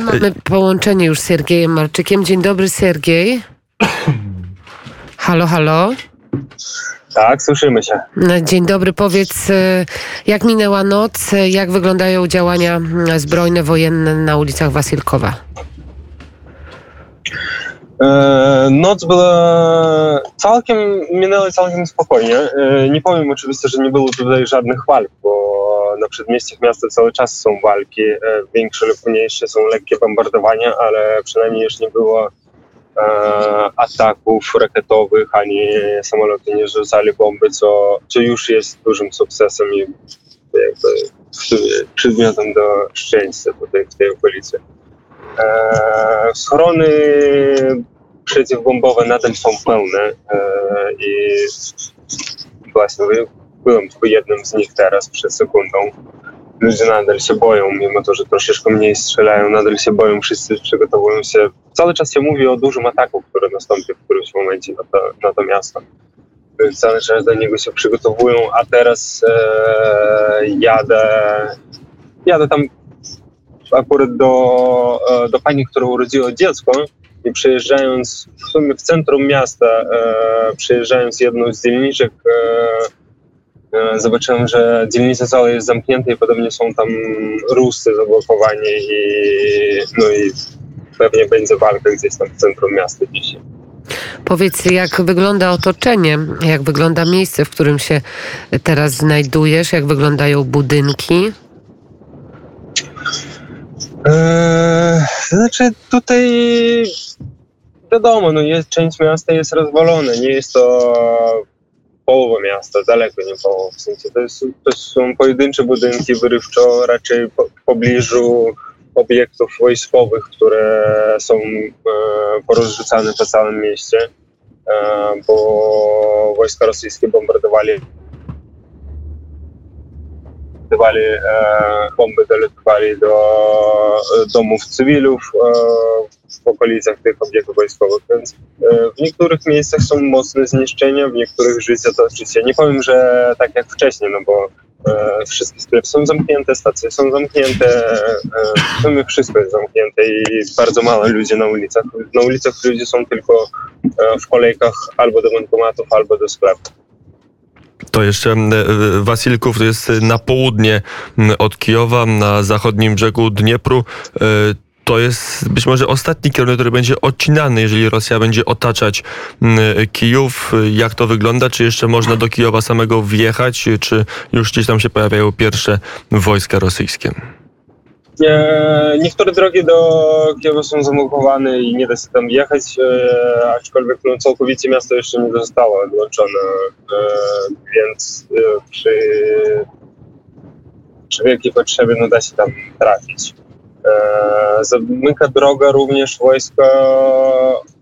Mamy połączenie już z Siergiejem Marczykiem. Dzień dobry, Siergiej. Halo, halo. Tak, słyszymy się. Dzień dobry, powiedz, e, jak minęła noc, e, jak wyglądają działania mm, zbrojne, wojenne na ulicach Wasilkowa? E, noc była całkiem, minęła całkiem spokojnie. E, nie powiem oczywiście, że nie było tutaj żadnych walk, bo na przedmieściach miasta cały czas są walki. E, większe lub mniejsze są lekkie bombardowania, ale przynajmniej już nie było e, ataków rakietowych, ani samoloty nie rzucali bomby, co, co już jest dużym sukcesem i jakby przedmiotem do szczęścia tutaj w tej okolicy. E, schrony przeciwbombowe nadal są pełne i właśnie byłem w jednym z nich teraz przed sekundą. Ludzie nadal się boją, mimo to, że troszeczkę mniej strzelają, nadal się boją, wszyscy przygotowują się. Cały czas się mówi o dużym ataku, który nastąpi w którymś momencie na to, na to miasto. Cały czas do niego się przygotowują, a teraz e, jadę, jadę tam akurat do, e, do pani, która urodziła dziecko i przyjeżdżając w sumie w centrum miasta, e, przyjeżdżając jedną z dzielniczek, e, zobaczyłem, że dzielnica cała jest zamknięta i podobnie są tam Ruscy zablokowani i, no i pewnie będzie walka gdzieś tam w centrum miasta dzisiaj. Powiedz, jak wygląda otoczenie, jak wygląda miejsce, w którym się teraz znajdujesz, jak wyglądają budynki? Eee, znaczy tutaj wiadomo, no jest, część miasta jest rozwalone, nie jest to połowa miasta, daleko nie połowa. W sensie to, jest, to są pojedyncze budynki wyrywczo, raczej po, w pobliżu obiektów wojskowych, które są e, porozrzucane po całym mieście, e, bo wojska rosyjskie bombardowali dolatywali, e, bomby dolatywali do e, domów cywilów e, w okolicach tych obiektów wojskowych, więc w niektórych miejscach są mocne zniszczenia, w niektórych życie to życie. Nie powiem, że tak jak wcześniej, no bo wszystkie sklepy są zamknięte, stacje są zamknięte, w sumie wszystko jest zamknięte i bardzo mało ludzi na ulicach. Na ulicach ludzie są tylko w kolejkach albo do bankomatów, albo do sklepów. To jeszcze e, Wasilków to jest na południe od Kijowa, na zachodnim brzegu Dniepru. E, to jest być może ostatni kierunek, który będzie odcinany, jeżeli Rosja będzie otaczać Kijów. Jak to wygląda? Czy jeszcze można do Kijowa samego wjechać? Czy już gdzieś tam się pojawiają pierwsze wojska rosyjskie? Niektóre drogi do Kijowa są zamukowane i nie da się tam jechać, e, aczkolwiek no, całkowicie miasto jeszcze nie zostało odłączone, e, więc e, przy, przy wielkiej potrzebie no, da się tam trafić. Zamyka droga również wojska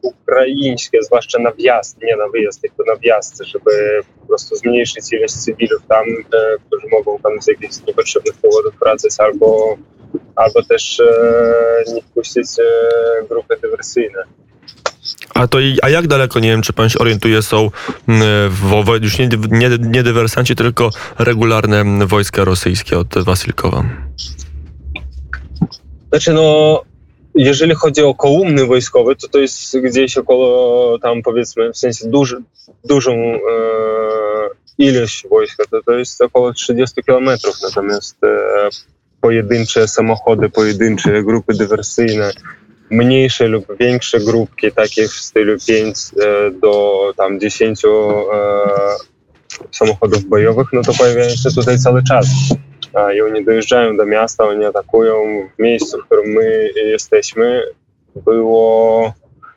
ukraińskie, zwłaszcza na wjazd, nie na wyjazd, tylko na wjazd, żeby po prostu zmniejszyć ilość cywilów tam, którzy mogą tam z jakichś niepotrzebnych powodów wracać albo albo też e, nie wpuścić e, grupy dywersyjne. A to a jak daleko, nie wiem, czy pan się orientuje, są w, już nie, nie, nie dywersanci, tylko regularne wojska rosyjskie od Wasylkowa? Znaczy, no, jeżeli chodzi o kołumny wojskowy, to to jest gdzieś około tam powiedzmy, w sensie duży, dużą e, ilość wojska, to, to jest około 30 kilometrów, natomiast e, pojedyncze samochody, pojedyncze grupy dywersyjne, mniejsze lub większe grupki, takie w stylu 5 e, do tam 10 e, samochodów bojowych, no to pojawiają się tutaj cały czas. I oni dojeżdżają do miasta, oni atakują w miejscu, w którym my jesteśmy. Było,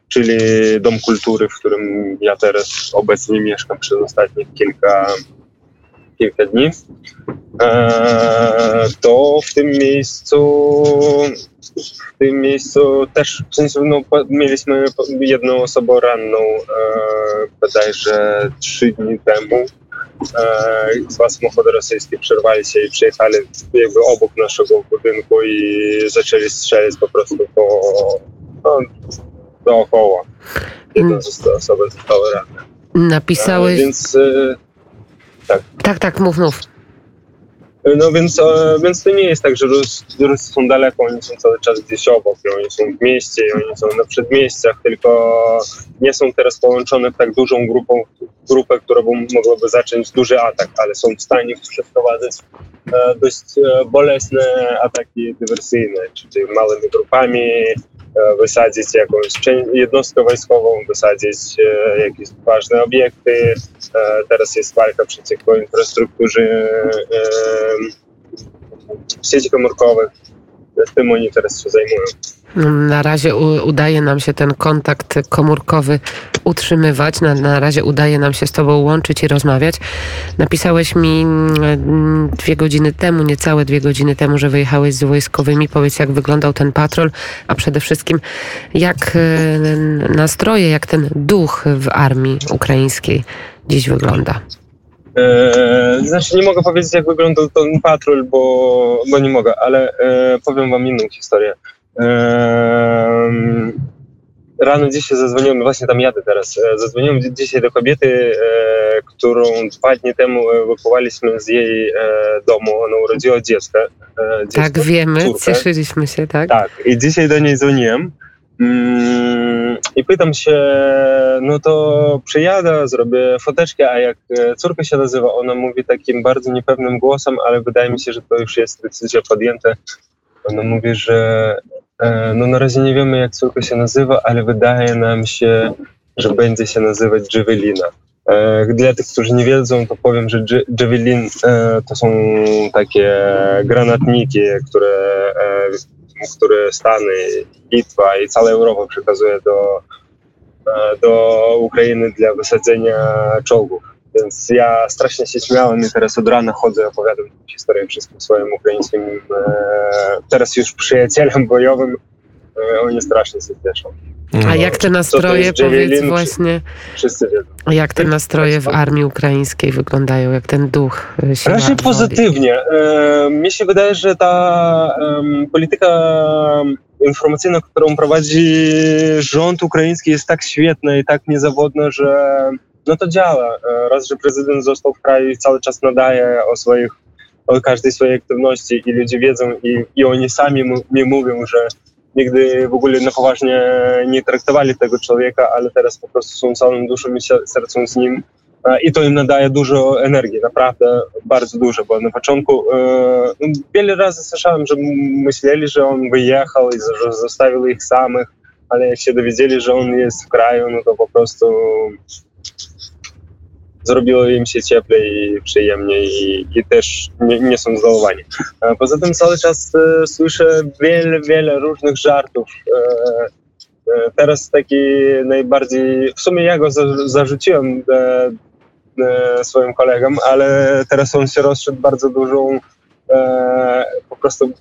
czyli Dom Kultury, w którym ja teraz obecnie mieszkam przez ostatnich kilka, kilka dni. E, to w tym miejscu w tym miejscu też w sensie, no, mieliśmy jedną osobę ranną e, bodajże trzy dni temu. E, dwa samochody rosyjskie przerwali się i przyjechali jakby obok naszego budynku i zaczęli strzelać po prostu po, no, dookoła. Jedna osoba została ranna. Napisałeś... E, więc e, tak. Tak, tak, mów, mów. No więc, e, więc to nie jest tak, że Rusy są daleko, oni są cały czas gdzieś obok, oni są w mieście, oni są na przedmieściach, tylko nie są teraz połączone w tak dużą grupą, grupę, która by mogłaby zacząć duży atak, ale są w stanie przeprowadzać e, dość e, bolesne ataki dywersyjne, czyli małymi grupami, wysadzić jakąś jednostkę wojskową, wysadzić jakieś ważne obiekty. Teraz jest walka przeciwko infrastrukturze sieci komórkowych. Tym oni teraz się zajmują. Na razie udaje nam się ten kontakt komórkowy utrzymywać. Na, na razie udaje nam się z Tobą łączyć i rozmawiać. Napisałeś mi mm, dwie godziny temu, niecałe dwie godziny temu, że wyjechałeś z wojskowymi. Powiedz, jak wyglądał ten patrol, a przede wszystkim jak e, nastroje, jak ten duch w armii ukraińskiej dziś wygląda. E, znaczy nie mogę powiedzieć, jak wyglądał ten patrol, bo, bo nie mogę, ale e, powiem wam inną historię. E, rano dzisiaj zadzwoniłem, właśnie tam jadę teraz, e, zadzwoniłem dzisiaj do kobiety, e, którą dwa dni temu ewakuowaliśmy z jej e, domu. Ona urodziła dziecko. dziecko tak, wiemy, córkę. cieszyliśmy się, tak? Tak, i dzisiaj do niej dzwoniłem. Mm, I pytam się, no to przyjadę, zrobię foteczkę, a jak córka się nazywa, ona mówi takim bardzo niepewnym głosem, ale wydaje mi się, że to już jest decyzja podjęta. Ona mówi, że E, no na razie nie wiemy, jak córka się nazywa, ale wydaje nam się, że będzie się nazywać Javelina. E, dla tych, którzy nie wiedzą, to powiem, że Javelin e, to są takie granatniki, które, które Stany, Litwa i cała Europa przekazuje do, do Ukrainy dla wysadzenia czołgów. Więc ja strasznie się śmiałem i teraz od rana chodzę, opowiadam historię wszystkim swoim ukraińskim, e, teraz już przyjacielem bojowym. E, oni strasznie się cieszą. A jak te nastroje, powiedz właśnie, wszyscy wiedzą. A jak te nastroje w armii ukraińskiej wyglądają, jak ten duch e, się Raczej pozytywnie. E, mi się wydaje, że ta polityka informacyjna, którą prowadzi rząd ukraiński jest tak świetna i tak niezawodna, że no to działa. E, raz, że prezydent został w kraju i cały czas nadaje o swoich, o każdej swojej aktywności i ludzie wiedzą i, i oni sami mi mówią, że nigdy w ogóle na poważnie nie traktowali tego człowieka, ale teraz po prostu są całą duszą i sercem z nim e, i to im nadaje dużo energii, naprawdę bardzo dużo, bo na początku e, no, wiele razy słyszałem, że myśleli, że on wyjechał i że zostawił ich samych, ale jak się dowiedzieli, że on jest w kraju, no to po prostu zrobiło im się cieplej i przyjemniej i, i też nie, nie, są zdolowani. Poza tym cały czas e, słyszę wiele, wiele różnych żartów. E, e, teraz taki najbardziej, w sumie ja go za, zarzuciłem swoim kolegom, ale teraz on się rozszedł bardzo dużą po prostu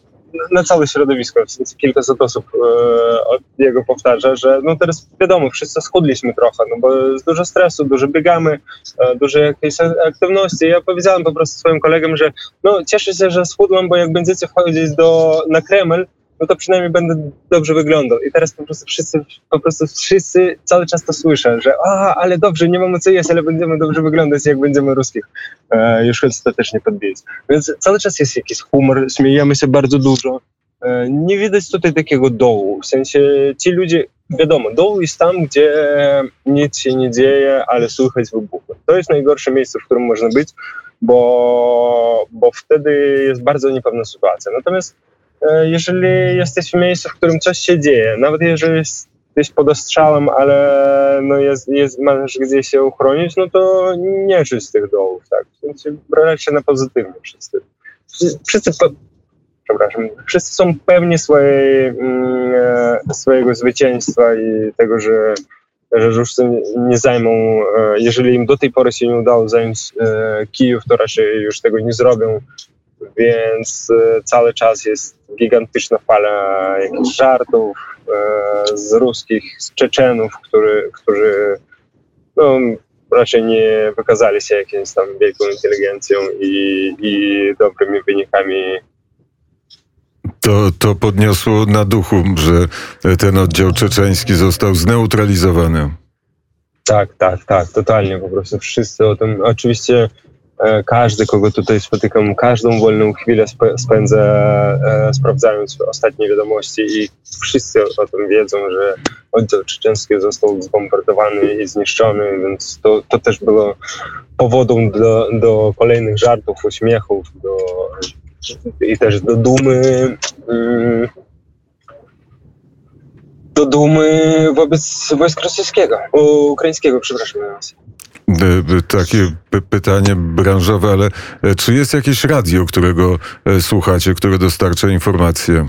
na całe środowisko, w sensie kilkaset osób e, jego powtarza, że no teraz wiadomo, wszyscy schudliśmy trochę, no bo jest dużo stresu, dużo biegamy, e, dużo jakiejś aktywności. Ja powiedziałem po prostu swoim kolegom, że no cieszę się, że schudłem, bo jak będziecie wchodzić do, na Kreml, no to przynajmniej będę dobrze wyglądał. I teraz po prostu wszyscy, po prostu wszyscy cały czas to słyszą, że a, ale dobrze, nie mamy co jeść, ale będziemy dobrze wyglądać, jak będziemy ruskich e, już ostatecznie podbić. Więc cały czas jest jakiś humor, śmiejemy się bardzo dużo. E, nie widać tutaj takiego dołu, w sensie ci ludzie, wiadomo, dołu jest tam, gdzie nic się nie dzieje, ale słychać wybuchy. To jest najgorsze miejsce, w którym można być, bo, bo wtedy jest bardzo niepewna sytuacja. Natomiast jeżeli jesteś w miejscu, w którym coś się dzieje, nawet jeżeli jesteś pod ostrzałem, ale no jest, jest, masz gdzie się uchronić, no to nie czuć tych dołów, tak? Więc brać się na pozytywnie wszyscy. Wszyscy, przepraszam, wszyscy są pewni swojej, mm, e, swojego zwycięstwa i tego, że że Ruscy nie zajmą, e, jeżeli im do tej pory się nie udało zająć Kijów, to raczej już tego nie zrobią więc e, cały czas jest gigantyczna fala jakichś żartów e, z ruskich, z Czeczenów, który, którzy no, raczej nie wykazali się jakimś tam wielką inteligencją i, i dobrymi wynikami to, to podniosło na duchu, że ten oddział czeczeński został zneutralizowany. Tak, tak, tak, totalnie. Po prostu wszyscy o tym. Oczywiście Każdy, kogo tutaj spotykam, każdą wolną chwilę spędzę e, sprawdzając ostatnie wiadomości i wszyscy o tym wiedzą, że oddział czeczeński został zbombardowany i zniszczony, więc to, to też było powodem do, do kolejnych żartów, uśmiechów do, i też do dumy. Do dumy wobec wojsk rosyjskiego, ukraińskiego, przepraszam. nas. Takie py- pytanie branżowe, ale e, czy jest jakieś radio, którego e, słuchacie, które dostarcza informacje?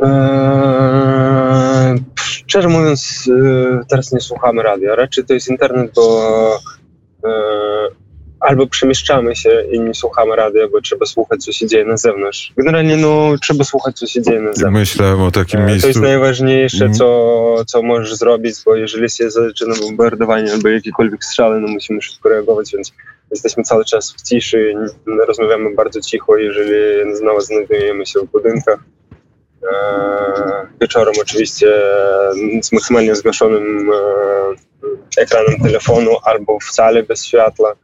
Eee, szczerze mówiąc, e, teraz nie słuchamy radia. Raczej to jest internet, bo albo przemieszczamy się i nie słuchamy radia, bo trzeba słuchać, co się dzieje na zewnątrz. Generalnie, no, trzeba słuchać, co się dzieje na zewnątrz. Myślałem o takim E, To miejscu. jest najważniejsze, Mm. co, co możesz zrobić, bo jeżeli się zaczyna bombardowanie albo jakiekolwiek strzały, no musimy szybko reagować, więc jesteśmy cały czas w ciszy, rozmawiamy bardzo cicho, jeżeli znowu znajdujemy się w budynkach. E, Wieczorem oczywiście z maksymalnie zgaszonym e, ekranem telefonu albo wcale bez światła.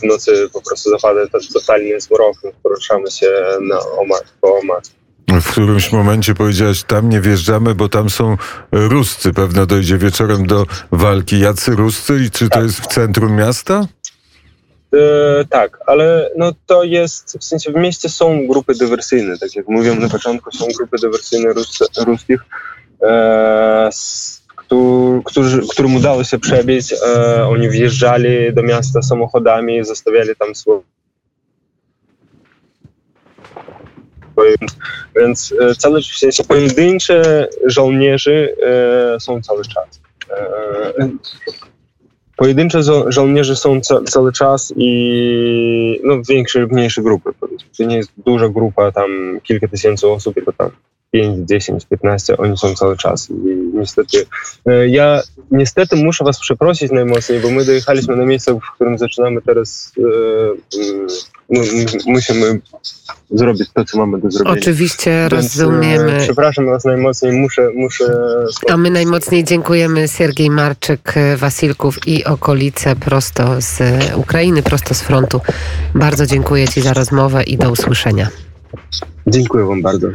W nocy po prostu zapada to totalnie zmrok, poruszamy się na omak, po omak. W którymś momencie powiedziałeś, tam nie wjeżdżamy, bo tam są Ruscy. Pewno dojdzie wieczorem do walki. Jacy Ruscy i czy to jest w centrum miasta? E, tak, ale no to jest, w sensie w mieście są grupy dywersyjne, tak jak mówiłem na początku, są grupy dywersyjne Rus, ruskich, e, któ- którzy, którym udało się przebić, e, oni wjeżdżali do miasta samochodami, zostawiali tam swoje więc, cały w sensie pojedyncze żołnierzy e, są cały czas. E, Pojedyncze żo- żołnierze są ca- cały czas i no, większe lub mniejsze grupy. To nie jest duża grupa, tam kilka tysięcy osób, tylko tam 5, 10, 15, oni są cały czas. I niestety, e, ja niestety muszę was przeprosić najmocniej, bo my dojechaliśmy na miejsce, w którym zaczynamy teraz, no, musimy zrobić to, co mamy do zrobienia. Oczywiście Więc, e, rozumiemy. Przepraszam was najmocniej, muszę, muszę A my najmocniej dziękujemy Siergiej Marczyk, Wasilków i okolice prosto z Ukrainy, prosto z frontu. Bardzo dziękuję Ci za rozmowę i do usłyszenia. Dziękuję wam bardzo.